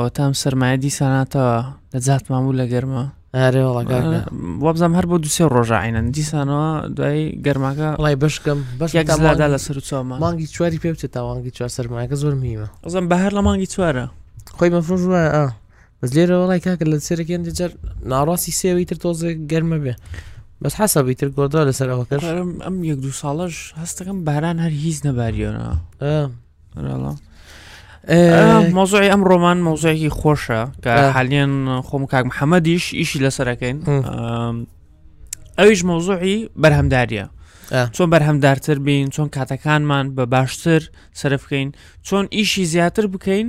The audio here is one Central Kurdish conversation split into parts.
ئەوتام سەرمایە دیساناتەوە لە جاتمان بوو لە گەرمە وابزانام هەر بۆ دوسێ ڕۆژعینەن دیسانەوە دوای گەرماکە ڕای بشکم بەشدا لە سەر چاومە مانگی چواری پێ بچێت تاوانگی چوار سەرمایەکە زۆر میمە ئەزم بە هەر لە مانگی چوارە خۆی مەفرۆژ وایە بەس لێرە وڵای کاکە لە سێرەکەێن جەر ناڕاستی سێوی تر تۆزێ گەرمە بێ بەس حەسەبی تر گۆدا لەسەر ئەوەکەم ئەم یەک دوو ساڵەش هەستەکەم باران هەر هیچ نەباریۆنە مۆزۆی ئەم ڕۆمان مۆزۆیەکی خۆشە کە حالیان خۆم کاک محەممەدیش ئیشی لەسەرەکەین ئەویش مۆزۆی بەرهەمداریە چۆن بەرهەمدارتر بین چۆن کاتەکانمان بە باشتر سرفکەین چۆن ئیشی زیاتر بکەین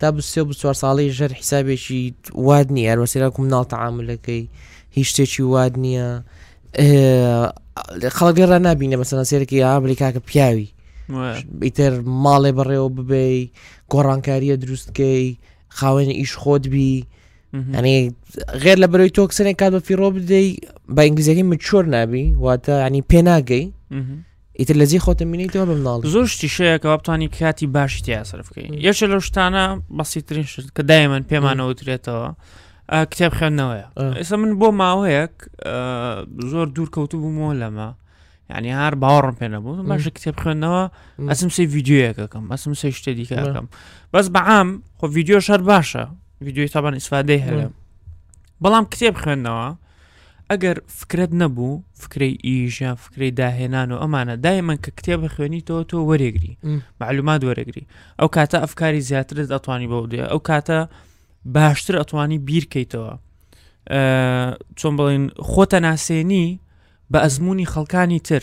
تا بە سێ و چوار ساڵی ژەر حیسابێکی واد نییە هەر وەسیرا و مناڵ تەعاملەکەی هیچ شتێکی واد نییە خەڵک لێ ڕ نبینە مەسەن سێرەکی ئامری کاکە پیاوی ئیتر ماڵێ بەڕێوە ببێ گۆڕانکاریە دروستکەی خاوێنی ئیش خۆت بی ئەنی غێر لە بەرەوەی تۆ کسێنێک کات بە فیڕۆ بدەی بە ئینگلیزیەکەی مچۆر نابی واتە ینی پێناگەی ئیتر لە جێی خۆتم بینیتەوە بە مناڵ زۆر شتی شەیە کەوا بتانی کاتی باشی تیا سرف بکەین یەشە لەو شتانە بەسیترین شت کە دایمەن پێمانەوترێتەوە کتێب خوێندنەوەیە ئێستا من بۆ ماوەیەک زۆر دوور کەوتو بوومەوە لەمە ینی هەر باوەڕم پێ نەبوو باشە کتێب خوێندنەوە ئەسم سی یددیوەکەکەم ئەسم سی شتێ دیکەکەم بەس بەعام خۆ یددیو شەر باشە یددیوی تاوان ئیسفادەی هەرێم بەڵام کتێب خوێندنەوە ئەگەر فکرەت نەبوو فکرەی ئیش یان فکرەی داهێنان و ئەمانە دایمەن کە کتێب بخوێنیتەوە تۆ وەرێگری م. معلومات وەرەگری ئەو کاتە ئەفکاری زیاترت ئەتوانی بەو دێ ئەو کاتە باشتر ئەتوانی بیرکەیتەوە ئە، چۆن بڵین خۆتە ناسێنی بە ئەزمموی خەڵکانی تر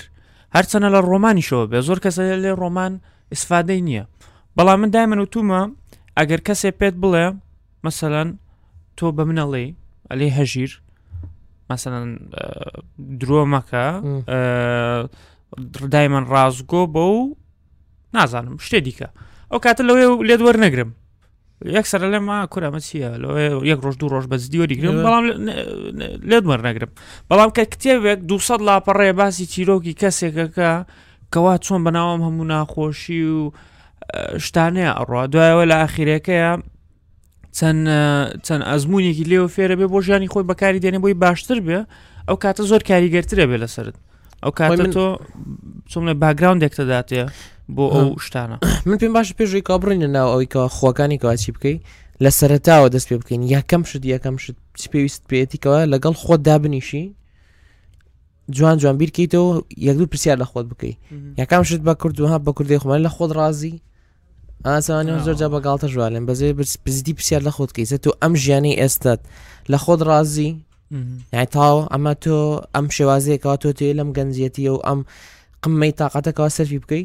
هەرچەنە لە ڕۆمانیشەوە بێ زۆر کەسە لێ ڕۆمان ئیسفادەی نییە بەڵام من دایمەن وتومە ئەگەر کەسێ پێت بڵێ مەسەلەن تۆ بە من ئەڵێ ئەلێ هەژیر مەسەن درۆ مەکە دای من ڕاستگۆ بە و نازانم شتێ دیکە ئەو کاتە لەوێ لێت وەرنەگرم یەکسەر لە ما کورامە چییە لە یەک ڕۆژ دوو ڕۆژ بەزدی وەریگرم بەڵام لێت وەرنەگرم بەڵام کە کتێبێک 200 لاپەڕێ باسی چیرۆکی کەسێکەکە کوا چۆن بەناوەم هەموو ناخۆشی و شتانەیە ئەڕوا دوایەوە لە ئاخیرەکەیە چەند چەند ئەزمونێکی لێو فێرە بێ بۆ ژیانی خۆی بەکاری دێنێ بۆی باشتر بێ ئەو کاتە زۆر کاریگەرترە بێ لەسرت ئەو کاتە من... تۆ چۆن لە باگراوندێک تەداتێ بۆ ئەو شتانە من پێم باش پێشوی کابڕینە ناو ئەوی کە خۆکانی کەواچی بکەیت لە سەرتاوە دەست پێ بکەین یەکەم شت یەکەم شت پێویست پێێتیکەوە لەگەڵ خۆت دابنیشی جوان جوان بیرکەیتەوە یەک دوو پرسیار لە خۆت بکەیت یەکام شت بە کورد وها بە کوردی خۆمان لە خۆت ڕازی ئاسانی زۆر جا بە گاڵتە ژوالێن بەزێ پرزیدی پرسیار لە خۆت کەیسە تۆ ئەم ژیانی ئێستت لە خۆت ڕازی یای تاو ئەمە تۆ ئەم شێوازەیەکەوە تۆ تێ لەم گەنجەتی و ئەم قمەی تااقەتەکەەوە سەرفی بکەی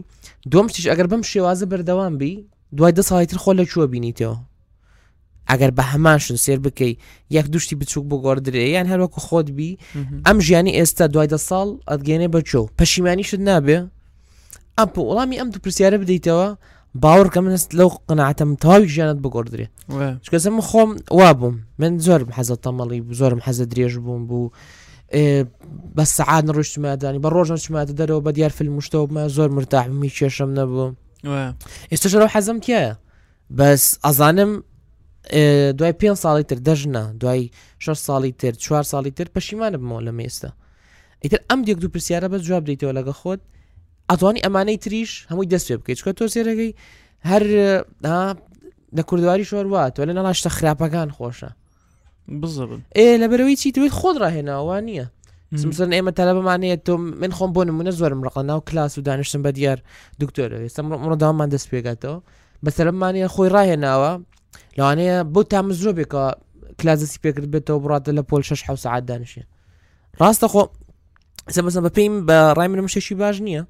دوم شتیش ئەگەر بم شێوازە بەردەوام بی دوای دە ساڵی تر خۆ لە چووە بینیتەوە ئەگەر بە هەمان شن سێر بکەی یەک دوشتی بچووک بگۆڕدرێ یان هەروەکو خۆت بی ئەم ژیانی ئێستا دوای دە ساڵ ئەدگەێنێ بەچۆ و پەشیمانیشت نابێ ئەم وڵامی ئەم دوو پرسیارە بدەیتەوە باوەڕکە من هەست لەو قەنەعاتەم تەواوی ژیانت بگۆدرێ چکەسە من خۆم وا بووم من زۆرم حەزە تەمەڵی زۆرم حەزە درێژ بووم بوو بە سەعات ڕشتمادانی بە ڕۆژە چماتە دەرەوە بە دیار فیلم مشتەوەمە زۆر مرتاحمی کێشم نەبوو ئێستا شەرەوە حەزم تایە بەس ئەزانم دوای پێ ساڵی تر دەژنا دوای شە ساڵی تر چوار ساڵی تر پەشیمانە بمەوە لە مێستا ئیتر ئەم دێک دوو پرسیارە بە جواب دیتەوە لەگە خۆت ئەتوانی ئەمانەی تریش هەمووی دەست پێ بکەیت چکە تۆ سێرەکەی هەر لە کوردواری شۆر وات وە لە نەڵاشتە خراپەکان خۆشە بزڕن ئێ لەبەرەوەی چی توێت خۆت ڕاهێناوە وان نییە سمسن ئێمە تەلەبمانەیە تۆ من خۆم بۆ نمونە زۆرم ڕقە ناو کلاس و دانیشتم بە دیار دکتۆرە ئێستا ڕدامان دەست پێگاتەوە بە تەلەمانەیە خۆی ڕاهێناوە لەوانەیە بۆ تا من زۆر بێکەوە کلازسی پێکرد بێتەوە بڕاتە لە پۆل 6 حوسعات دانیشێ ڕاستە خۆ سەمەسە بە پێیم بە ڕای منم شتێکی باش نییە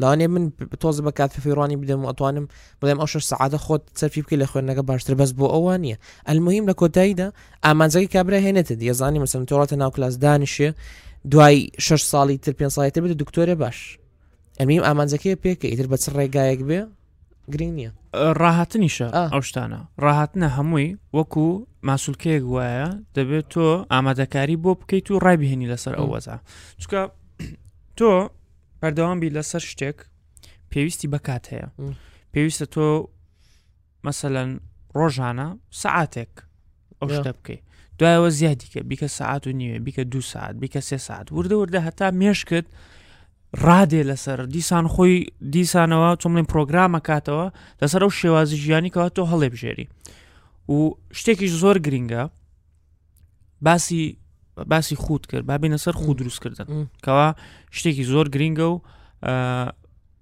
لەوانێ من تۆزە بە کات فەفیڕانی بدەم و ئەتوانم بڵێم ئەو شش سعادە خۆت سەرفی بکە لە خوێندنەکە باشتر بەس بۆ ئەوە نییە ئەلمهم لە کۆتاییدا ئامانجەکەی کابرا هێنێتە دیێزانانی مەسم تۆڕاتە ناو کلاس دانیشێ دوای شش ساڵی تر پێ ساڵی تر بێت دکتۆرە باش ئەمیم ئامانجەکەی پێکە ئیتر بە چ ڕێگایەک بێ گرنگ نییە ڕاهاتنیشە ئەو شتانە ڕاهاتنە هەمووی وەکو ماسولکەیەک وایە دەبێت تۆ ئامادەکاری بۆ بکەیت و ڕایبهێنی لەسەر ئەو وەزا چکە تۆ بەردەوام بی لەسەر شتێک پێویستی بەکات هەیە پێویستە تۆ مەسەەن ڕۆژانە سعاتێک ئەو شتە بکەیت دوایەوە زیادیکە بیکە سعات و نیوێ بیکە دو ساعت بیکە سێ ساعت وردە وردە هەتا مێشکت ڕادێ لەسەر دیسان خۆی دیسانەوە چۆمڵین پرۆگرامە کاتەوە لەسەر ئەو شێوازی ژیانی کەەوە تۆ هەڵێبژێری و شتێکیش زۆر گرنگە باسی باسی خود کرد بابینە سەر خود دروستکردن کەوا شتێکی زۆر گرنگە و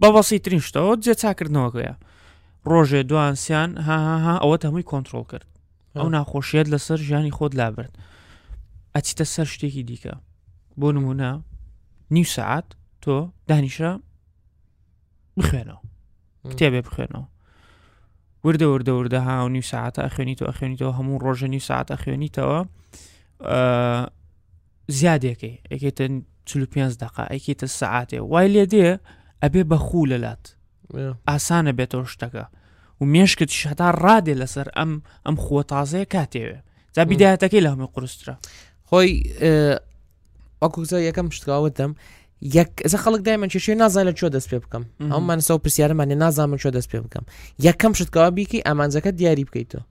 بە بەسیترین شتەوە جێ چاکردنەوەگوێە ڕۆژێ دوان سیان هاهاها ئەوە هەمووی کۆنتترۆل کرد ئەو ناخۆشیت لەسەر ژیانی خۆت لابرد ئەچیتە سەر شتێکی دیکە بۆ نمونە نیو سعات تۆ دانیشە بخوێنەوە کتێبێ بخوێنەوە وردە وردە وردە ها و نیو ساعتە ئەخوێنیتەوە ئەخوێنیتەوە هەموو ڕۆژە نیو ساعت ئەخوێنیتەوە زیادێکەی ئەکەیتە چل و پێنج دقا ئەیکەیتە سەعاتێ وای لێ دێ ئەبێ بە خوو لەلات ئاسانە بێتەوە شتەکە و مێشکت شەتا ڕادێ لەسەر ئەم ئەم خووە تازەیە کاتێوێ جا بیداەتەکەی لە هەمووی قرسترە خۆی وەکوزە یەکەم شتکاوتم یەکزە خەڵک دایمە چێشێ نازانە چۆ دەست پێ بکەم ئەومان سەو پرسیارمانێ نازانم چۆ دەست پێ بکەم یەکەم شتکەوا بیکەی ئامانجەکە دیاری بکەیتەوە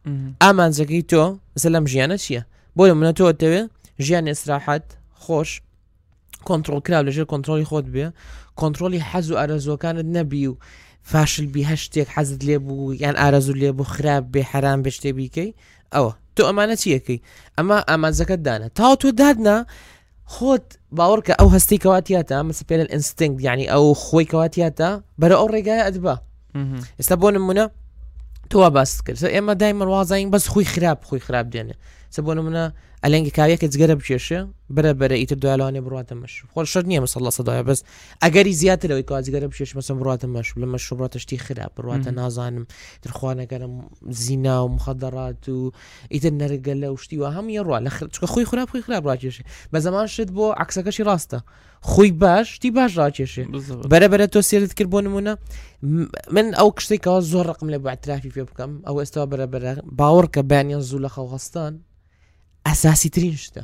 ئامانجەکەی تۆ زە لەم ژیانە چییە بۆیە منە تۆ دەوێ ژیان ئێسراحەت خۆش کۆنتترۆل کرا لەژێر کۆنتترۆلی خۆت بێ کۆنتترۆلی حەز و ئارەزوەکانت نەبی و فاشل بی هە شتێک حەزت لێ بوو یان ئارەزو لێ بوو خراپ بێ حرام بێ شتێ بیکەی ئەوە تۆ ئەمانە چیەکەی ئەمە ئامانزەکەت دانە تاو تۆ دادنا خۆت باوەڕکە ئەو هەستی کەوا تاتە مەسە پێێن ئینستنگ یعنی ئەو خۆی کەوا تاتە بەرە ئەو ڕێگای ئەدبا ئێستا بۆ نمونە تۆ باس کرد ئێمە دای مەوازین بەس خوی خراپ خوی خراپ دێنێ سە بۆ نمونە ئەلەنگی کاریەکە جگەرە بکێشێ برە بەرە ئیتر دوالوانێ بڕاتە مەش خۆ شەر نییە مەسە لە سەداە بەس ئەگەری زیاترەوەی کا جگەرە بکێش مەسە بڕاتە مەش لە مەش بڕاتەشتی خراپ بڕاتە نازانم درخوانەگەرم زینا و مخەدەڕات و ئیتر نەرگەلە و شتی وا هەموو یە ڕوا لە خر چکە خۆی خراپ خۆی خراپ ڕاکێشێ بە زەمان شت بۆ عکسەکەشی ڕاستە خۆی باش شتی باش ڕاکێشێ بزەوە. بەرە بەرە تۆ سێرت کرد بۆ نمونە م- من ئەو کشتێکەوە زۆر ڕقم لە بەترافی پێ بکەم ئەو ئێستا بەرە بەرە باوەڕکە بەیانیان زوو لە خەو هەستان ئەساسی ترین شتە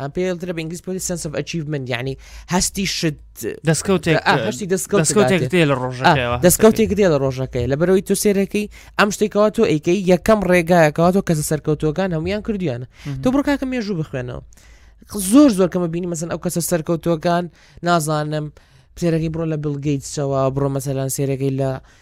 ئەم پێ ترە بەنگلیز پۆلی سنس ئەف ئەچیڤمنت یعنی هەستی شت دەستکەوتێک هەستی دەستکەوتێک دێ لە ڕۆژەکەەوە دەستکەوتێک دێ لە ڕۆژەکەی لە بەرەوەی تۆ سێرەکەی ئەم شتێکەوە تۆ ئەیکەی یەکەم ڕێگایەکەەوە تۆ کەسە سەرکەوتوەکان هەمویان کردیانە تۆ بڕکاکە مێژوو بخوێنەوە زۆر زۆر کەمە بینی مەسن ئەو کەسە سەرکەوتوەکان نازانم سێرەکەی بڕۆ لە بلگەیتسەوە بڕۆ مەسەلان سێرەکەی لە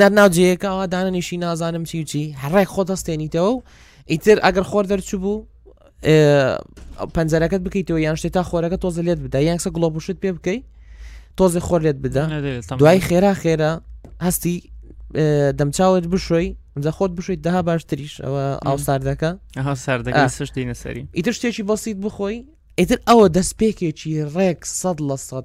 نەر ناو جێیەکەوە دانەنیشی نازانم چی و چی هەڕێک خۆ دەستێنیتەوە و ئیتر ئەگەر خۆر دەرچوبوو پەنجەرەکەت بکەیتەوە یان شتێ تا خۆرەکە تۆزە لێت بدا یانسە گڵۆپشت پێ بکەیت تۆزی خۆر لێت بدا دوای خێرا خێرا هەستی دەمچاوت بشۆی ئەمجا خۆت بشیت دەها باشتریش ئەوە ئاو ساردەکە ئیتر شتێکی بەسییت بخۆی ئیتر ئەوە دەستپێکێکی ڕێک سەد لە سەد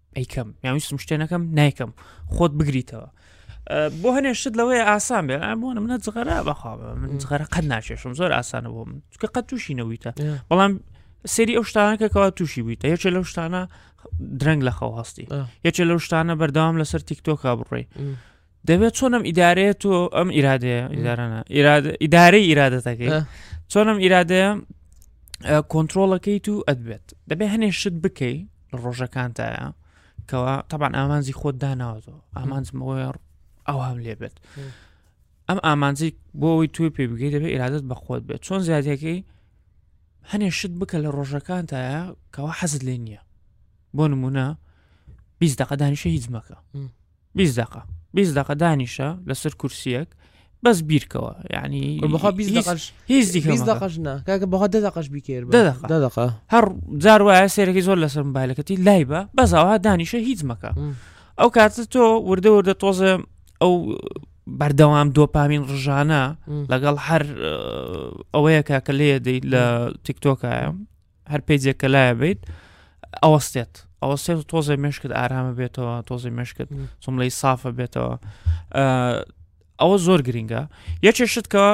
ئەیکەم یاویستم شتێ نەکەم نایکەم خۆت بگریتەوە بۆ هەنێ شت لەوەی ئاسان بێ بۆ منە جغەرە بەخوا من جغەرە قەت ناکێشم زۆر ئاسانە بۆ من چکە قەت تووشی نەویتە بەڵام سری ئەو شتانەکەکەەوە تووشی بوویتە یەکێ لەو شتانە درەنگ لە خەو هەستی یەکێ لەو شتانە بەردەوام لەسەر تیکتۆکا بڕۆی دەبێت چۆن ئەم ئیدارەیە تۆ ئەم ئیرادەیە ئیدارانە ئیدارەی ئیرادەتەکەی چۆن ئەم ئیرادەیە کۆنتترۆڵەکەی تو ئەدبێت دەبێت هەنێ شت بکەی لە ڕۆژەکانتایە کەوا تەبان ئامانزی خۆت داناوەەوە ئامانزمەوە ئەوام لێ بێت ئەم ئامانزی بۆ ئەوی توی پێ بگەی دەبێت ئرادت بەخۆت بێت چۆن زیادەکەی هەنێ شت بکە لە ڕۆژەکانتایە کەوا حەزت لێ نییە بۆ نمونە بیست دقە دانیشە هیچ مەکە بیست دەقە بیست دەقە دانیشە لەسەر کورسیەک بەس بیرکەوە یعنی بەخوا بیست هیچ- دەقەش هیچ دیکە بیست مەکە. دەقەش نا کاکە بەخوا دە دەقەش بیکەێر دە دەقە. دە دەقە هەر جار وایە سێرەکەی زۆر لەسەر مبایلەکەتی لای بە بەزاوا دانیشە هیچ مەکە مم. ئەو کاتە تۆ وردە وردە تۆزە ئەو بەردەوام دۆپامین ڕژانە مم. لەگەڵ هەر ئەوەیەکە کە لێ دەیت لە تیکتۆکایە هەر پێجێک کە لایە بیت ئەوەستێت ئەوەستێت و تۆزێ مشکت ئارامە بێتەوە تۆزی مشکت چم لی سافە بێتەوە ئەوە زۆر گرنگە یەکێ شتکە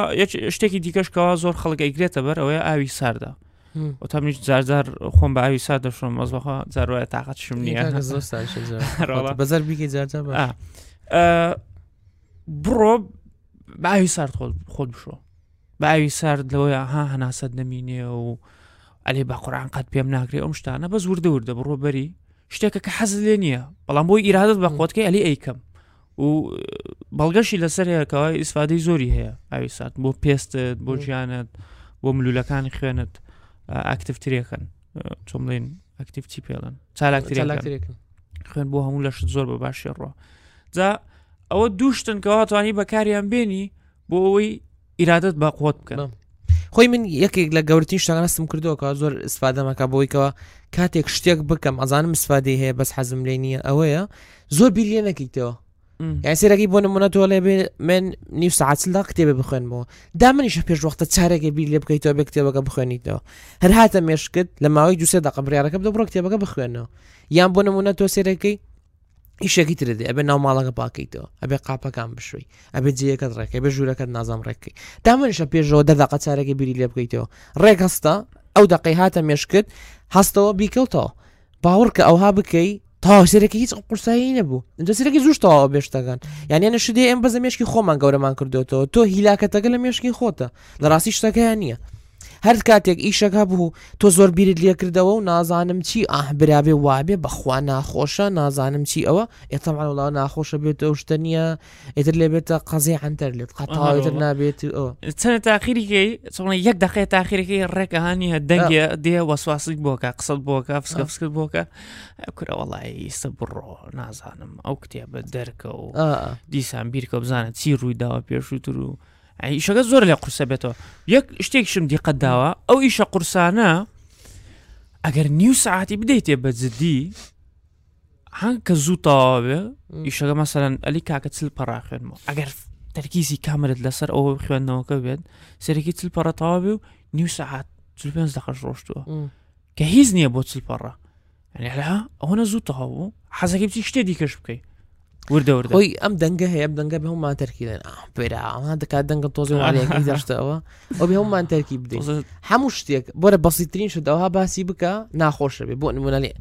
شتێکی دیکەشکەوە زۆر خەڵک ئەیگرێتە بەر ئەوەیە ئاوی ساردە وتەمیش جارجار خۆم بە ئاوی سار دەشم مەزبخوا جاروایە تااقەت شم نیە بەزار بیگە جارجار بڕۆ باوی سارد خۆت بشۆ بە ئاوی سارد لەوەی ئاها هەناسەت نەمینێ و ئەلێ بە قورآان قەت پێم ناگرێ ئەم شتانە بەس وردە وردە بڕۆ بەری شتێکە کە حەز لێ نییە بەڵام بۆی ئیرادت بە خۆتکەی ئەلی ئەیکەم و بەڵگەشی لەسەر هەیەکەوە ئیسفادەی زۆری هەیە ئاوی سات بۆ پێستت بۆ ژیانت بۆ ملولەکانی خوێنت ئاکتفترێکن چۆم لین ئەکتیف چی پێڵن چالاکترێکن خوێن بۆ هەموو لەشت زۆر بە باشێڕۆ جا ئەوە دووشتن کەواتوانی بەکاریان بێنی بۆ ئەوەی ئیرادت با قوت بکەن خۆی من یەکێک لە گەورتین شتانستم کردوەکە زۆر سفادەمەکە بۆیکەوە کاتێک شتێک بکەم ئەزانم سفادی هەیە بەس حەزم لێ نییە ئەوەیە زۆر بیریە نەکەیتەوە یاسیرەکەی بۆ نمونە تۆ لێ من نیو ساعتلدا کتێبە بخوێنمەوە دا منیشە پێش وەختە چارێکی بیر لێ بکەیتەوە بە کتێبەکە بخوێنیتەوە هەر هاتە مێشکت لە ماوەی دوسێ دەقە بڕارەکە بدە بڕۆ کتێبەکە بخوێنەوە یان بۆ نمونە تۆ سێرەکەی ئیشێکی ترێ دێ ئەبێ ناو ماڵەکە پاکەیتەوە ئەبێ قاپەکان بشوی ئەبێ جێەکەت ڕێکەکەی بە ژوورەکەت نازام ڕێکەکەی دامنشە پێشەوە دەدەقە چارەکە بیری لێ بکەیتەوە ڕێک هەستە ئەو دقی هاتە مێشکت هەستەوە بیکەوتەوە باوەڕکە ئەوها بکەی تاوسەرەکە هیچ قورسایی نەبوو ئەجا سەرەکی زوش تەواوە بێشتەکان یانە نە شدێ ئەم بەزە مێشکی خۆمان گەورەمان کردوێتەوە تۆ هیلاکەتەکە لە مێشکی خۆتە لە ڕاستی شتەکەیان نییە هەر کاتێک ئیشەک هەبوو تۆ زۆر بیرت لێکردەوە و نازانم چی ئاه برا بێ وابێ بەخوا ناخۆشە نازانم چی ئەوە ئێ تەبعەن وەڵا ناخۆشە بێت ئەو شتە نییە ئێتر لێ بێتە قەزێ عەنتەر لێت قەتاوێتر آها والله. نابێت و ئەوە چەنە تاخیریکەی چڵە یەک دقی تاخیرەکەی ڕێکە هاانیە دەنگێ دێ وەسواسیک بۆکە قسەت بۆکە فسکە آه. فسکت بۆکە کورە وەڵی ئیسە بڕۆ نازانم ئەو کتێبە دەرکە و ئا ئا. دیسان بیرکە بزانە چی ڕووی داوە پێشووتر و ئیشەکە زۆر لێ قورسە بێتەوە یەک شتێکشم دیقەت داوە ئەو ئیشە قورسانە ئەگەر نیو سعاتی بدەیتێ بە جددی هەنگ کە زوو تەواوێ ئیشەکە مەسەرەن ئەلی کاکە چل پەڕا خوێنمەوە ئەگەر تەرکیزی کامرت لەسەر ئەو خوێندنەوەکە بێت سەرەکی چل پەڕە تەواوێ و نیو سعات چل پێ دەقەش ڕۆشتووە کە هیچ نییە بۆ چل پەڕە ئەوەنە زوو تەواو بوو حەزەکەی بچی شتێ دیکەش بکەی وردە وردە خۆی ئەم دەنگە هەیە دەنگە بە هەمومان تەرکی دێن پێرا ئەوها دەکات دەنگە تۆزی وانەیەکی دەشتەوە ئەو بێ هەمومان تەرکی بدەین هەموو شتێک بۆرە بەسیترین شت ئەوها باسی بکە ناخۆشە بێ بۆ نمونەێ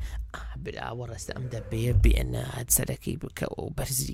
برا وەڕستە ئەم دەبێ بێنە سەرەکەی بکەەوە و بەرزی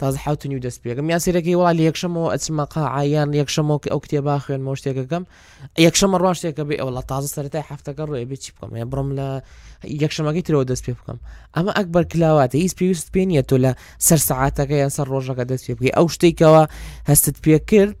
تازە حوت نیو دەست پێگەم یان سێرەکەی وڵا لە یەکشەمەوە ئەچمە قاعە یان یەکشەمەوە کە ئەو کتێبا خوێنمەوە شتێکەکەم یەکشەمە ڕوا شتێکە بێ ئەوڵا تازە سەرای هەفتەکە ڕۆێ بێ چی بکەم یان بڕم لە یەکشەمەکەی ترەوە دەست پێ بکەم ئەمە ئەکبەر کلاواتە هیچ پێویست پێ نیە تۆ لە سەر سەعاتەکە یان سەر ڕۆژەکە دەست پێ بکەی ئەو شتێکەوە هەستت پێ کرد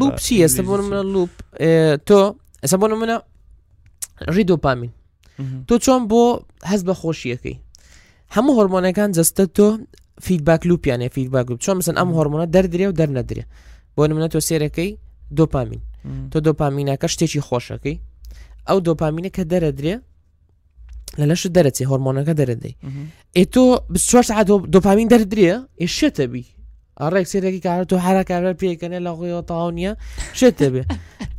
لوپ چی ئێستا بۆ منە لوپ تۆ ئەسە بۆ منە ڕی دۆپامین تۆ چۆن بۆ هەست بە خۆشیەکەی هەموو هۆرمۆنەکان جستە تۆ فیدباک لوپیانە فیدباک لوپ چۆن مثلن ئەم هۆرمۆنە دەردرێ و دەرنەدرێ بۆ منە تۆ سێرەکەی دۆپامین تۆ دۆپامینەکە شتێکی خۆشەکەی ئەو دۆپامینە کە دەرەدرێ لە لەشت دەرەچێ هۆرمۆنەکە دەرەدەی ئێ تۆ چوار سعات دۆپامین دەردرێ ئێ شێتە بی ڕێک سێرەکی کار تۆ هەرا کارەر پێکەنێ لە خۆیەوە تاو نییە شێتە بێ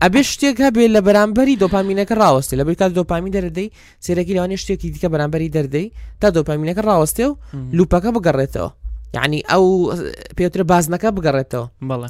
ئەبێ شتێک هەبێ لە بەرامبەری دۆپامینەکە ڕاوەستێ لە بێ کات دۆپامی دەردەی سێرەکی لەوانێ شتێکی دیکە بەرامبەری دەردەی تا دۆپامینەکە ڕاوەستێ و لوپەکە بگەڕێتەوە یعنی ئەو پێترە بازنەکە بگەڕێتەوە بەڵێ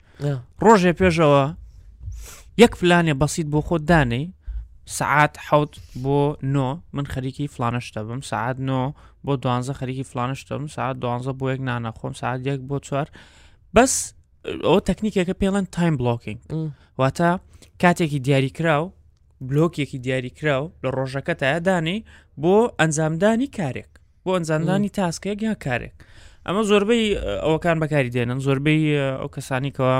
ڕۆژێ پێشەوە یەک پلانێ بەسییت بۆ خۆت دانەی سعات حوت بۆ نۆ من خەریکی فلانشتە بم سعات نۆ بۆ دوانزە خەریکی فلانشتم سعات دوانزە بۆ یەک نانە خۆم سعات یەک بۆ چوار بەس ئەو تەکنیکێکە پێڵەن تایم بلوکینگ واتە کاتێکی دیاریکراو بلۆکێکی دیاریکراو لە ڕۆژەکە تایە دانێ بۆ ئەنجامدانی کارێک بۆ ئەنجامدانی تاسکێک یا کارێک ئەمە زۆربەی ئەوەکان بەکاری دێنن زۆربەی ئەو کەسانیکەوە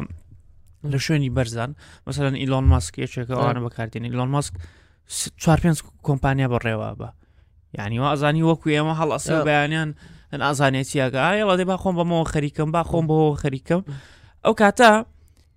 لە شوێنی بەرزان مەسەرەن ئیلۆن ماسک یەکێکە ئەوانە بەکاردێن ئیلۆن ماسک چوار پێنج کۆمپانیا بەڕێوە بە یعنی وازانی وەکو ئێمە هەڵ ئەسە بەیانیان هەن ئازانێتیەکە ئاڵە دێ با خۆم بەمەوە خەریکەم با خۆم بەەوە خەریکەم ئەو کاتە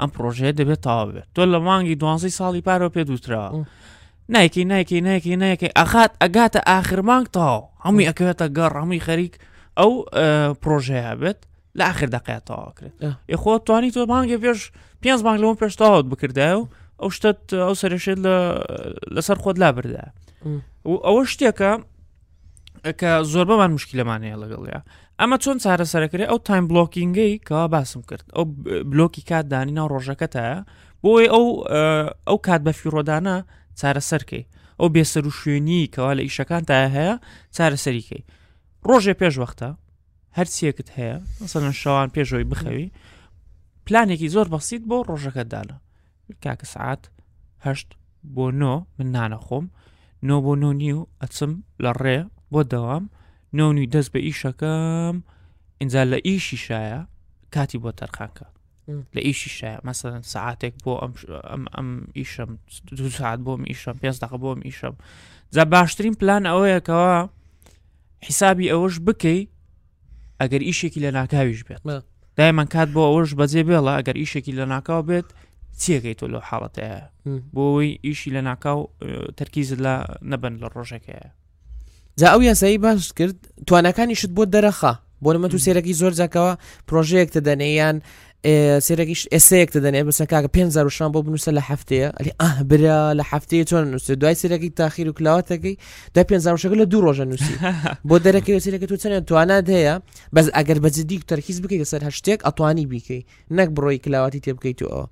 ئەم پرۆژەیە دەبێت تاوا بێت تۆ لە مانگی دوانزی ساڵی پارەوە پێ دووترا نایکی نایکی نایکی نایکی ئەخات ئەگاتە ئاخر مانگ تاو هەمووی ئەکەوێتە گەڕ هەمووی خەریک ئەو پرۆژەیە بێت لە ئاخر دەقەیە تاواکرێت یخۆ توانی تۆ مانگێ پێش پێنج مانگ لەەوە پێشتاوت بکردای و ئەو شتت ئەو سەرشێت لەسەر خۆت لا بردا و ئەوە شتێکە کە زۆربەمان مشکلەمان هەیە لەگەڵیا ئەمە چۆن چارەسەرەکرێ ئەو تایم بلۆکینگەی کەوا باسم کرد ئەو بلۆکی کات دانی ناو ڕۆژەکەتایە بۆی ئەو ئەو کات بە فیڕۆدانە چارەسەرکەی ئەو بێسەر و شوێنی کەوا لە ئیشەکان تا هەیە چارەسەریکەی ڕۆژێ پێش وەختە هەرچیەکت هەیە مەسەن شەوان پێشەوەی بخەوی پلانێکی زۆر بەسییت بۆ ڕۆژەکەدانە کاکە سعات هەشت بۆ نۆ من نانەخۆم نۆ بۆ نۆ نیو ئەچم لە ڕێ بۆ دەوام نۆ نوی دەست بە ئیشەکەم ئینجا لە ئیشی شایە کاتی بۆ تەرخانکە لە ئیشی شایە مەسەن سعاتێک بۆ ئەم ئەم ئیشم دو ساعت بۆم ئیشم پێ دەق بۆم ئیشم جا باشترین پلان ئەوەیەکەوە حیسابی ئەوەش بکەی ئەگەر ئیشێکی لە ناکاویش بێت دایمان کات بۆ ئەوەش بەجێ بێڵە ئەگەر ئیشێکی لە ناکاو بێت چیەکەی تۆ لەو حاڵەتەیە بۆەوەی ئیشی لە ناکاو تەرکیزت لە نەبن لە ڕۆژەکەیە جا ئەو یاسایی باش کرد توانەکانیشت بۆ دەرەخە بۆ من تو سێرەکی زۆر جاکەوە پرۆژەیەک تە دەنێیان سێرەکیش ئێسەیەک دەدەێ بەسە کاکە پێ زارشان بۆ بنووسە لە هەفتەیە ئەلی ئاه برا لە هەفتەیە چۆن نووسێ دوای سێرەکی تاخیر و کلاواتەکەی دا پێ زارشەکە لە دوو ڕۆژە نووسی بۆ دەرەکەی سێرەکە تو چەند توانات هەیە بەس ئەگەر بەجددی تەرکیز بکەیت لەسەر هەشتێک ئەتوانی بیکەی نەک بڕۆی کلاواتی تێ بکەیت و ئەوە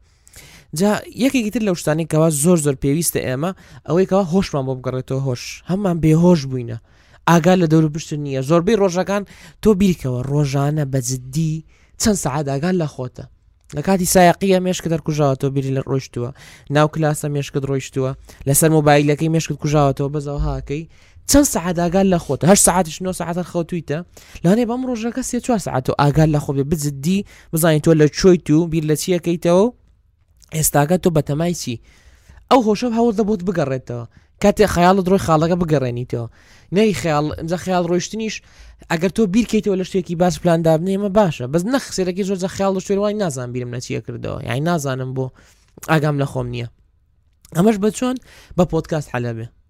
جا یەکێکی تر لە شتانی کەوا زۆر زۆر پێویستە ئێمە ئەوەی کەوا هۆشمان بۆ بگەڕێتەوە هۆش هەممان بێهۆش بووینە ئاگا لە دەور پشت نییە زۆربەی ڕۆژەکان تۆ بیرکەوە ڕۆژانە بەجددی چەند سەعات ئاگات لە خۆتە لە کاتی سایقیە مێشکت دەرکوژاوەتەوە بیری لە ڕۆیشتووە ناو کلاسە مێشکت ڕۆیشتووە لەسەر مۆبایلەکەی مێشکت کوژاوەتەوە بەزەوە هاکەی چەند سەعات ئاگال لە خۆت هەر ساعتش نۆ ساعت خەوتویتە لەوانێ بەم ڕۆژەکە سێ چوار ساعت و ئاگال لە خۆبێ بجددی بزانین تۆ لە چۆیت و بیر لە چیەکەیتەوە ئێستاگە تۆ بەتەمای چی ئەو هۆشە هەوڵ دەبوت بگەڕێتەوە کاتێ خەیاڵت ڕۆی خاڵەکە بگەڕێنیتەوە نەی خەیاڵ ئەجا خەیاڵ ڕۆشتنیش ئەگەر تۆ بیرکەیتەوە لە شتێکی باش پلان دابنێمە باشە بەس نەخ سێرەکی زۆرجە خیاڵ شوێن وای نازان بیرم نەچیە کردەوە یای نازانم بۆ ئاگام لە خۆم نییە ئەمەش بە چۆن بە پۆتکاس حەلەبێ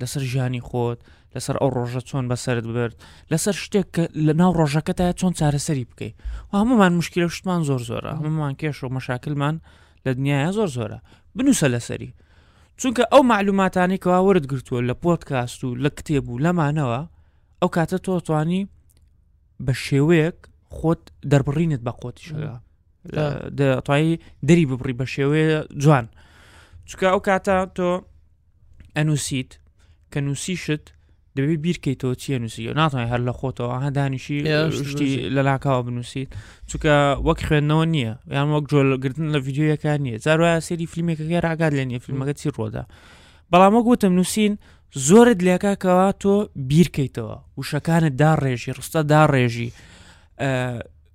لەسەر ژیانی خۆت لەسەر ئەو ڕۆژە چۆن بەسرت برد لەسەر شتێک لە ناو ڕۆژەکەتا چۆن چارەسەری بکەیت هەمومان مشکل و شتمان زۆر زۆرە هەمومان کێش و مەشاکلمان لە دنیاە زۆر زۆرە بنووسە لەسەری چونکە ئەو معلوماتانی کەوا ورد گرتووە لە پۆتکاست و لە کتێب و لەمانەوە ئەو کاتە تۆ توانی بە شێوەیەک خۆت دەربڕینت بە قۆتی شەگە دەتوانی دەری ببڕی بە شێوەیە جوان چکە ئەو کاتە تۆ ئەنووسیت کە نووسیشت دەبێت بیرکەیتەوە چیە نووسی و ناتوانانی هەر لە خۆتەوە هە دانیشی شتی لە لاکاوە بنووسیت چونکە وەک خوێندنەوە نییە یان وەک جۆلگرتن لە یددیوەکان نییە زارواە سری فیلمێکەکە ڕاگات لە نیە فیلمەکە چی ڕۆدا بەڵام وەک وتم نووسین زۆرت لەکەکەەوە تۆ بیرکەیتەوە وشەکانت داڕێژی ڕستە داڕێژی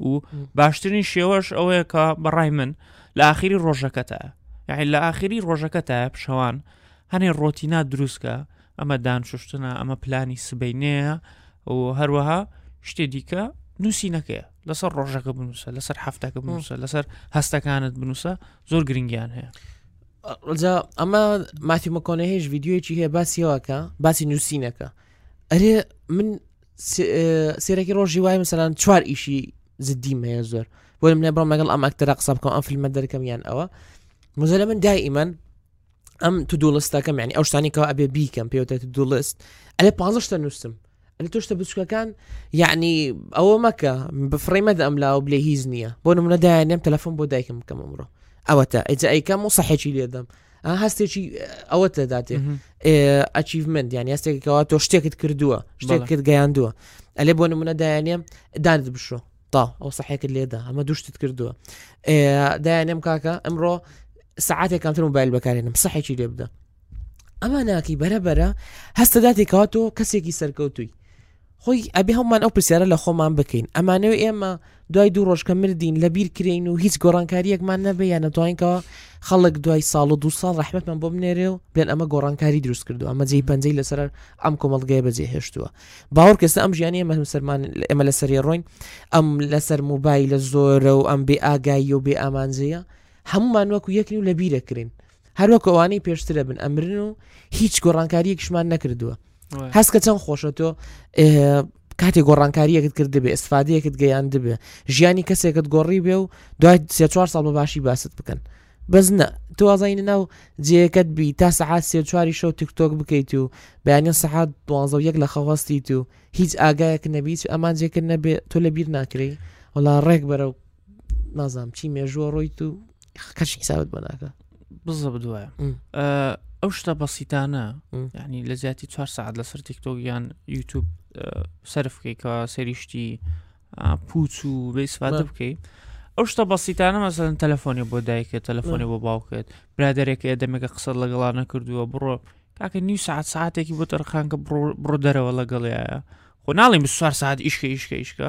و باشترین شێوەش ئەوەیە کە بەڕای من لە ئاخری ڕۆژەکەتە یعنی لە ئاخری ڕۆژەکەتە پیشەوان هەنێ ڕۆتینا دروستکە ئەمە دانشتنە ئەمە پلانی سبینەیە و هەروەها شتێ دیکە نووسینەکەیە لەسەر ڕۆژەکە بنووسە لەسەر هەفتەکە بنووسە لەسەر هەستەکانت بنووسە زۆر گرنگیان هەیە ڕجا ئەمە ماتی مەکۆنە هێش یددیوەکی هەیە باسیەوەکە باسی نووسینەکە ئەرێ من سێرەکی ڕۆژی وای مسەلان چوار ئیشی زدیم هەیە زۆر بۆ منێ بڕم لەگەڵ ئەم ئەکتەرە قسە بکەم ئەم فیلمە دەرکەم یان ئەوە مزە لە من دایمەن ئەم تو دوڵستەکەم ینی ئەو شتانیکەوە ئەبێ بیکەم پێوتە دوڵست ئەلێ پازشتە نووسم ئەلە تۆشتە بچکەکان یعنی ئەوە مەکە بفڕی مەدە ئەم لاوە بلێ هیچ نییە بۆ منە دایانم تەلەفۆن بۆ دایکم بکەم ئەمڕۆ ئەوەتە ئەجا ئەیکەم و سەحێکی لێدەم هەستێکی ئەوەت لەداتێ ئەچیڤمنت یان هەستێکەوە تۆ شتێکت کردووە شتێک کرد گەیاندووە ئەلێ بۆ نمونە دایانێم دانت بشۆ تا ئەو سەحێکت لێدا ئەمە دوشتت کردووە دایانێم کاکە ئەمڕۆ سعاتێک کەمتر موبایل بەکارێنم سەحێکی لێ بدە ئەمە ناکی بەرەبەرە هەستەداتێکەوە تۆ کەسێکی سەرکەوتووی خۆی ئەبێ هەموومان ئەو پرسیارە لە خۆمان بکەین ئەمانەوە ئێمە دوای دوو ڕۆژکە مردین لە بیر کرێین و هیچ گۆڕانکاریەکمان نەبێ یان نەتوانینکەوە خەڵک دوای ساڵ و دو ساڵ ڕحمەتمان بۆ بنێرێ و بێن ئەمە گۆڕانکاری دروست کردو ئەمە جێی پەنجەی لەسەر ئەم کۆمەڵگەیە بەجێ هێشتووە باوەڕکەسە ئەم ژیانی ئەمە سەرمان ئێمە لە سەری ڕۆین ئەم لەسەر موبای لە زۆرە و ئەم بێ ئاگایی و بێ ئامانجەیە هەمومان وەکو یەکن و لە بیرەکرین هەر وەکو ئەوانەی پێشترە بن ئەمرن و هیچ گۆڕانکاریەکشمان نەکردووە هەستکە چەند خۆشە تۆ کاتێک گۆڕانکاریەکت کرد دەبێ ئسفادەیەکت گەیان دەبێ ژیانی کەسێکت گۆڕی بێ و دوای سێ چوار ساڵ بە باشی باست بکەن بەس نە توازین ناو جێەکەت بی تا سەعات سێ چواری شەو تکتۆک بکەیت و بەیانە سەحات دوازە یەک لە خەوەستیت و هیچ ئاگایەک نەبییت ئەمان جێکرد نەبێ تۆ لە بیر ناکری وڵا ڕێک بەرە و نازام چی مێژووە ڕۆیت و کەش حسابت بە ناکە بزە بدوایە ئەو شتە بەسیتانە ینی لە زیاتی چوار سعات لەسەر تیکتۆک یان یوتوب سرف بکەیتەوە سەریشتی پوچ و بەیسفادە بکەیت ئەو شتە بەسیتانە مەسەن تەلەفۆنی بۆ دایکێت تەلەفۆنی بۆ باوکێت برادێک ئێدەمێکە قسە لەگەڵا نەکردووە بڕۆ کاکە نیو سعات ساعتێکی بۆ تەرخانکە بڕۆ دەرەوە لەگەڵیایە خۆ ناڵیم سوار ساعت ئیشکە ئیشکە ئیشکە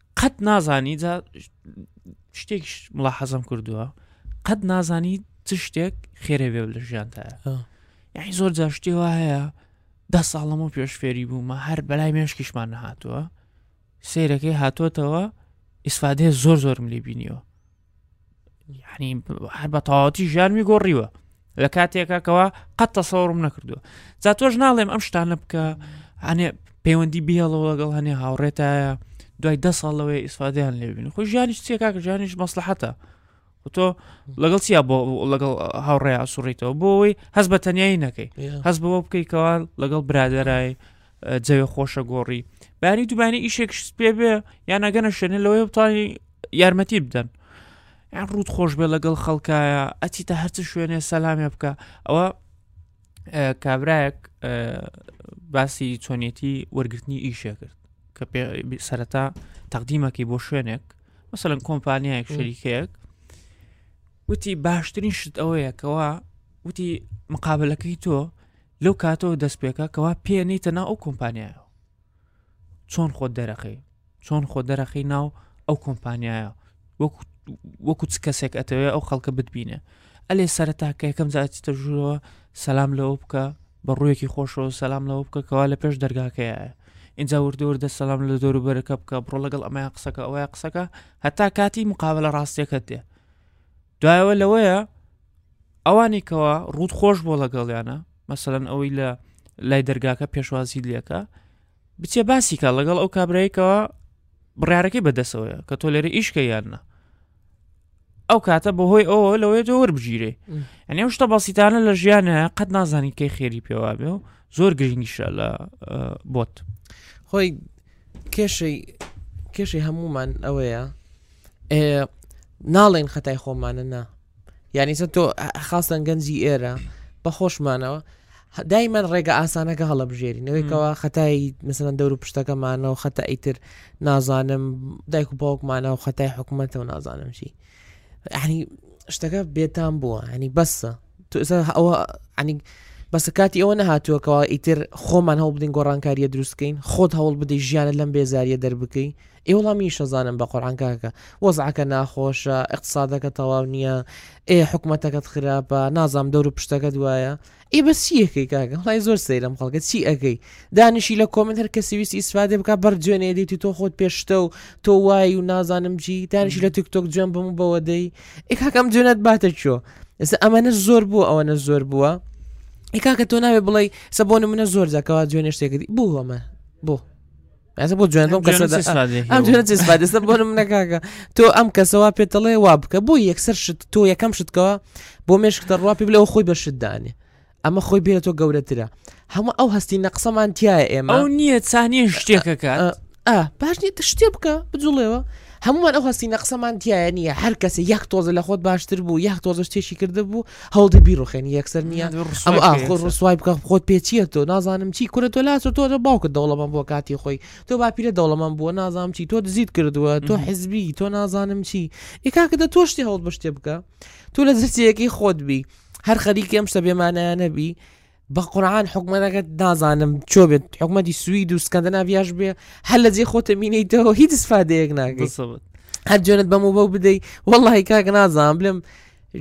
قەت نازانی جا شتێکش مڵا حەزم کردووە قەت نازانی چ شتێک خێرە بێ لە ژیانتە یعنی زۆر جا شتێ وا هەیە دە ساڵەمە پێش فێری بوومە هەر بەلای مێشکیشمان نەهاتووە سیرەکەی هاتۆتەوە ئیسفادێ زۆر زۆرم لێ بینیەوە یعنی هەر بە تەواتی ژیانمی گۆڕیوە لە کاتێکەکەەوە قەت تەسەوەڕم نەکردووە جا تۆش ناڵێم ئەم شتانە بکە هەنێ پەیوەندی بهێڵەوە لەگەڵ هەنێ هاوڕێتایە دوای دە ساڵ لەوەی ئیسفادیان لێبین خۆ ژیانیش چێکا کە ژیانیش مەسلحەتە تۆ لەگەڵ چیا بۆ لەگەڵ هاوڕێ ئاسوڕیتەوە بۆ ئەوەی هەز بە تەنایی نەکەی هەز بەوە بکەیتەوە لەگەڵ برادرای جەوێ خۆشە گۆڕی باری دوبانی ئیشێک پێ بێ یان ئەگەنە شوێنە لەوەی بتانی یارمەتی بدەن یان ڕوت خۆش بێ لەگەڵ خەڵکایە ئەچی تا هەرچ شوێنێ سەلامێ بکە ئەوە کابراەک باسی چۆنیەتی وەرگرتنی ئیشێ کرد کە پێ سەرەتا تەقدیمەکەی بۆ شوێنێک مەسەن کۆمپانیایەک شەریکەیەک وتی باشترین شت ئەوەیەکەوە وتی مقابلەکەی تۆ لەو کاتەوە دەست پێکە کەوا پێ نیتە ناو ئەو کۆمپانیایە چۆن خۆت دەرەقی چۆن خۆ دەرەقی ناو ئەو کۆمپانیایە وەکو چ کەسێک ئەتەوێ ئەو خەڵکە بتبینێ ئەلێ سەرەتا کە یەکەم زیاتیتە ژوورەوە سەسلام لەوە بکە بە ڕوویەکی خۆشەوە سەسلام لەوە بکە کەوا لە پێش دەرگاکەیە ئینجا وردەوردە سەسلام لە دۆر بەرەکە بکە بڕۆ لەگەڵ ئەمای قسەکە ئەوەیە قسەکە هەتا کاتی مقابلە ڕاستیەکەت دێ دوایەوە لەوەیە ئەوانی کەەوە ڕوود خۆش بۆ لەگەڵیانە مەسەەن ئەوەی لە لای دەرگاکە پێشوازی لەکە بچێ باسیکە لەگەڵ ئەو کابرایکەوە بڕارەکەی بەدەسەوەە کە تۆ لێرە ئیشکە یاننا ئەو کاتە بەهۆی ئەوە لەوەی تۆ وەربگیرێ ئەنی ئەو شتە بەسیتانە لە ژیانە قەت نازانین کەی خێری پێوا بێ و زۆر گرنگیشە لە بۆت خۆی کێشەی کێشەی هەمومان ئەوەیە ناڵێن خەتای خۆمانە نا یعنی چۆن تۆ خاستەن گەنجی ئێرە بە خۆشمانەوە دایمەن ڕێگە ئاسانەکە هەڵەبژێرینەوەیکەوە خەتای مثلەن دەور و پشتەکەمانەوە خەتە ئیتر نازانم دایک و باوکمانەوە خەتای حکوومەتەوە نازانم چی ینی شتەکە بێتان بووە هەنی بەسە تو ئەوە ینی بەسە کاتی ئەوە نەهاتووەکەەوە ئیتر خۆمان هەوڵ بدەین گۆڕانکاریە دروستکەین خۆت هەوڵ بدەی ژیانە لەم بێزاریە دەربکەی ئێ وەڵا منیش نەزانم بەقورعان کاکە وەزعەکە ناخۆشە ئیقتسادەکە تەواو نیە ئێ حکومەتەکەت خراپە نازانم دەور و پشتەکەت وایە ئێ بەس چی ئەکەی کاکە وەڵای زۆر سەیرە ئەم خەڵکە چی ئەکەی دانیشی لە کۆمێنت هەر کەسی ویستی ئیسفادێ بکا بەر جوێنێ دێیت و تۆ خۆت پێ شتە و تۆ وای و نازانم جی دانیشی لە تیک تۆک جوێن بم و بەوە دەی ئێ کاکە ئەم جوێنەت باتە چۆ ئێستا ئەمەنە زۆر بوو ئەوەنە زۆر بووە ئێ کاکە تۆ ناوێ بڵێ سە بۆ نمونە زۆر جاکەوا جوێنێ شتێکت بوو هۆمە بۆ ئەسە بۆ جوێن بم کەسە ئەمجێستا بۆ من نەکاکە تۆ ئەم کەسەوە پێتەڵێ وا بکە بۆ یەکسەر شت تۆ یەکەم شتکەوە بۆ مێشکتە ڕوا پێ بلەوە خۆی بە شتدانێ ئەمە خۆی بێت تۆ گەورەترە هەموو ئەو هەستی نەقسەمان تایە ئێمە ئەو نییە چانیە شتێکەکە باش نیە شتێ بکە بجوڵێەوە هەمووان ئەو هەستی نەقسەمان تایە نیە هەر کەسە یەک تۆزە لە خۆت باشتر بوو یەک تۆزە شتێکی کردە بوو هەوڵدە بیڕوخێنی یەکسەر نییە نادەبێت ڕسوای ئەم بکە ئاخۆ یەکسەر. ڕسوای بکە خۆت پێ چییە تۆ نازانم چی کورە تۆ لاسە تۆ تۆ باوکت دەوڵەمەند بووە کاتی خۆی تۆ باپیرە دەوڵەمەند بووە نازانم چی تۆ دزیت کردووە تۆ مهم. حزبی تۆ نازانم چی ئێ کاکە دە تۆ شتێ هەوڵ بە شتێ بکە تۆ لە زرچەیەکەی خۆت بی هەر خەریکی ئەم شتە بێمانایانە بی بە قورعان حکومەتەکەت نازانم چۆ بێت حکومەتی سوید و سکەندناڤاش بێ هەر لە جێ خۆتە مینیتەوە هیچ سفادەیەک ناگەی هەر جۆنت بەم و بەو بدەیت واللهی کاک نازان بلم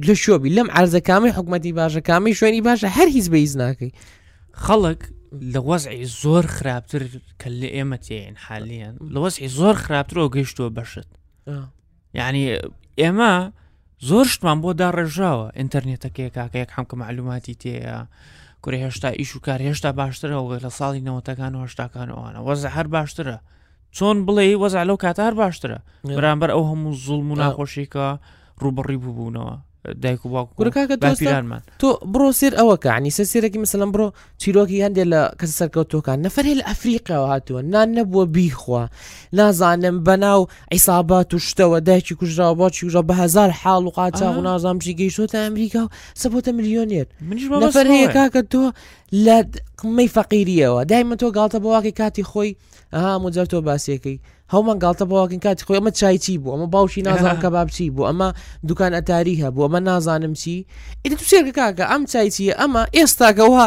لە شۆبی لەم عرزەکامی حکومەتی باشەکامی شوێنی باشە هەر هیچ بەیز ناکەی خەڵک لە وەزعی زۆر خراپتر کە لە ئێمە تێن حالیان لە وەزعی زۆر خراپترەوە گەشتووە بەشت یعنی ئێمە زۆر شتمان بۆ داڕێژاوە ئینتەرنێتەکەی کاکەیەک حەمکە معلوماتی تێە کوری هێشتا ئیش و کار هێشتا باشترەوە لە ساڵی نەوەتەکان و هشتاکان ئەوانە وەزە هەر باشترە چۆن بڵێ وەزا لەو کاتار باشترە بەرامبەر ئەو هەموو زوڵم و ناخۆشیکە ڕوبڕی ببوونەوە دایک و باوک و گورکاکە دۆستە باپیرانمان تۆ بڕۆ سێر ئەوە کەعنی سەر سێرەکی مثلەن بڕۆ چیرۆکی هەندێک لە کەس سەرکەوتۆکان نەفرێ لە ئەفریقیاوە هاتووە نان نەبووە بیخوا نازانم بەناو عیسابات و شتەوە دایکی کوژراوە باچی کوژە بە هزار حاڵ و قاچاغ و آه. نازانم چی گەیشتۆتە ئەمریکا و سەبۆتە ملیۆنێر منیش بە نەفرەیە بەسەوەیە. کاکە تۆ لە قمەی فەقیریەوە دایمە تۆ گاڵتە بۆواکەی کاتی خۆی ئەها هەموو جار تۆ باسیەکەی هەومان گاڵتە بەواکەین کاتی خۆی ئەمە چای چی بوو ئەمە باوکی نازان کە بابچی بوو ئەمە دوکان ئەتاری هەبوو ئەمە نازانم چی ئیدی تو سێرکە کاکە ئەم چای چیە ئەمە ئێستاکەەوە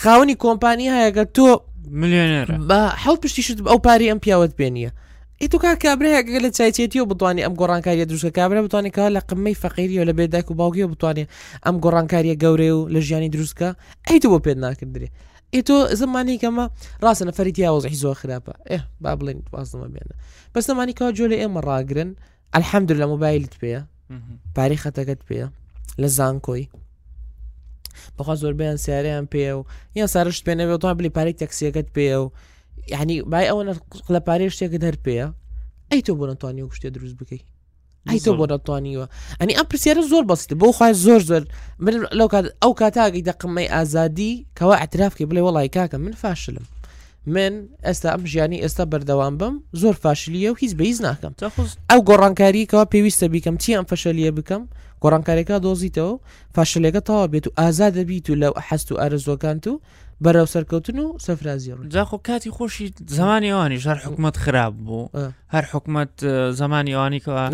خاونی کۆمپانی هەیەگە تۆ ملیۆنێر بە حەوت پشتیشت ئەو پاری ئەم پیاوت پێ نییە ئی تو کا کابراەکە لە چایچێتی و بتوانانی ئەم گۆڕانکاریە دروستکە کابرا بتوانانی کە لە قمەی فەقیری و لە بێداک و باوگی و بتوانێت ئەم گۆڕانکاریە گەورەیە و لە ژیانی دروستکە ئەی تو بۆ پێت ناکردێ ئێ تۆ زمانی کەمە ڕاستە نەفەری تیا وەزحی زۆر خراپە ئێ با بڵێن وازمە بێنە بەس زمانی کەوا جۆ لە ئێمە ڕاگرن ئەلحەمد لە مۆبایلت پێە پارەی خەتەکەت پێ لە زانکۆی بەخوا زۆربیان سیارەیان پێ و یان سارشت پێێنەوە تا بلی پارەی تەکسیەکەت پێ و یعنی بای ئەوە لە پارێ شتێکت هەر پێەیە ئەی تۆ بۆ نتوانانی و شتێ دروست بکەیت ئەی تۆ بۆ دەتوانیوە ئەنی ئەم پرسیارە زۆر بەسیتە بۆ خخوای زۆر زۆر من لەو کات ئەو کاتاگەی دەقمەی ئازادی کەوا ئەترافکی بڵێ وڵی کاکە من فاشلم من ئێستا ئەم ژیانی ئێستا بەردەوام بم زۆر فاشلیە و هیچ بەیز ناکەم ئەو گۆڕانکاریکەوە پێویستە بیکەم چی ئەم فەشەلیە بکەم گۆڕانکارێکە دۆزیتەوە فاشلەکە تەوا بێت و ئازادە بیت و لەو حەست و ئارزۆکانت و بەرەو سەرکەوتن و سەفرازی ڕ جاخۆ کاتی خۆشی زمانی ئەوانیش هەر حکوومەت خراپ بوو هەر حکوومەت زمانی ئەوانی کەوا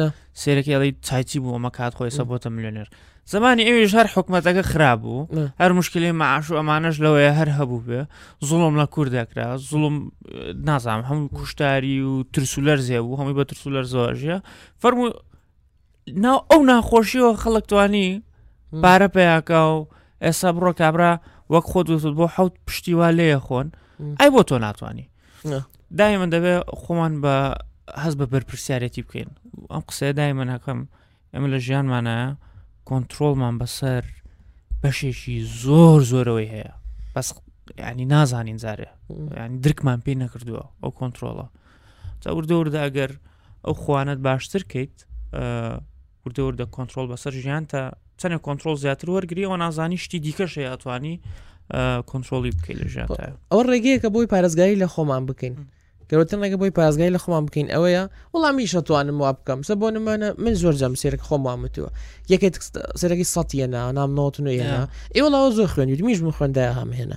سێرەکی ئەڵی چایچی بوو ئەمە کات خۆی سەبتە ملیۆنێر زمانی ئەویش هەر حکوومەتەکە خراپ بوو هەر مشکلی معاش و ئەمانەش لەوەیە هەر هەبوو بێ زوڵم لە کورد دەکرا زوڵم نازانام هەموو کوشتاری و ترسولەر زێ بوو هەمووی بە ترسولەر زۆژە فەرمو ناو ئەو ناخۆشیەوە خەڵک توانی پارە پیاکە و ئێستا بڕۆ کابرا وەک خۆ دووسود بۆ حوت پشتی وا لێە خۆن ئەی بۆ تۆ ناتوانانی دای من دەبێت خۆمان بە هەز بە بەرپرسیارەتی بکەین ئەم قسەیە دای من هەکەم ئەمە لە ژیانمانە کۆنتترۆلمان بەسەر بەشێکی زۆر زۆرەوەی هەیە بەس ینی نازانین زارێ ینی درکمان پێی نەکردووە ئەو کۆنتترۆڵە چاوردەوردە ئەگەر ئەو خوانەت باشتر کەیت وردە وردە کۆنتترۆل بەسەر ژیان تا چەنێک کۆنتترۆل زیاتر وەرگری ئەوە نازانی شتی دیکەشە یاتوانی کۆنتترۆلی بکەی لە ژیان ئەو ڕێگەیەکە بۆی پارێزگاری لە خۆمان بکەین گەورەتن ڕێگە بۆی پارێزگای لە خۆمان بکەین ئەوەیە وڵامی شەتوانم وا بکەم سە بۆ نمانە من زۆر جەم سێرک خۆم وامتووە یەکێت سەرەکی سەە نام نۆتنێنە ئێوەڵاوە زۆر خوێنی میش من خوێندای هەمهێنە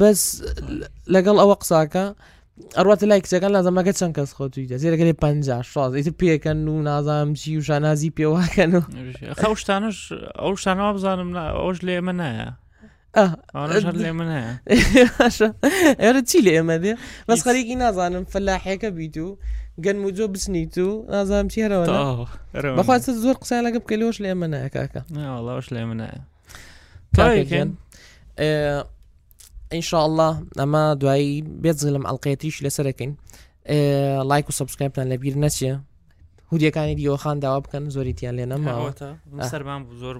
بەس لەگەڵ ئەوە قساکە ئەڕاتە لای کچەکان لازمەکە چەند کەس خۆتوی دە زیرەکەی پ شاز ئیتر پێکەن و نازانم چی و شانازی پێواکەن و خەشتانش ئەو شانەوە بزانم ئەوش لێ ئەمە نایە ئێرە چی لە ئێمە دێ بەس خەرێکی نازانم فەلاحەکە بیت و گەن موجۆ بچنیت و نازانم چی هەرەوە بەخواست زۆر قسان لەگە بکەلۆش لە ئێمە نایکاکە ناڵاش لە ئێمە نایە کاکەگیان ئینشاء الله ئەمە دوایی بێت زلم ئەلقێتیش لەسەرەکەین لایک و سبسکایپتان لەبیر نەچێ هودیەکانی دیۆخان داوا بکەن زۆریتیان لێ نەماوە سەرمان زۆر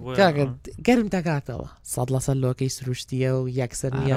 گەرم تاکاتەوە سەد لەسەر لۆکەی سروشتیە و یەکسەر نیە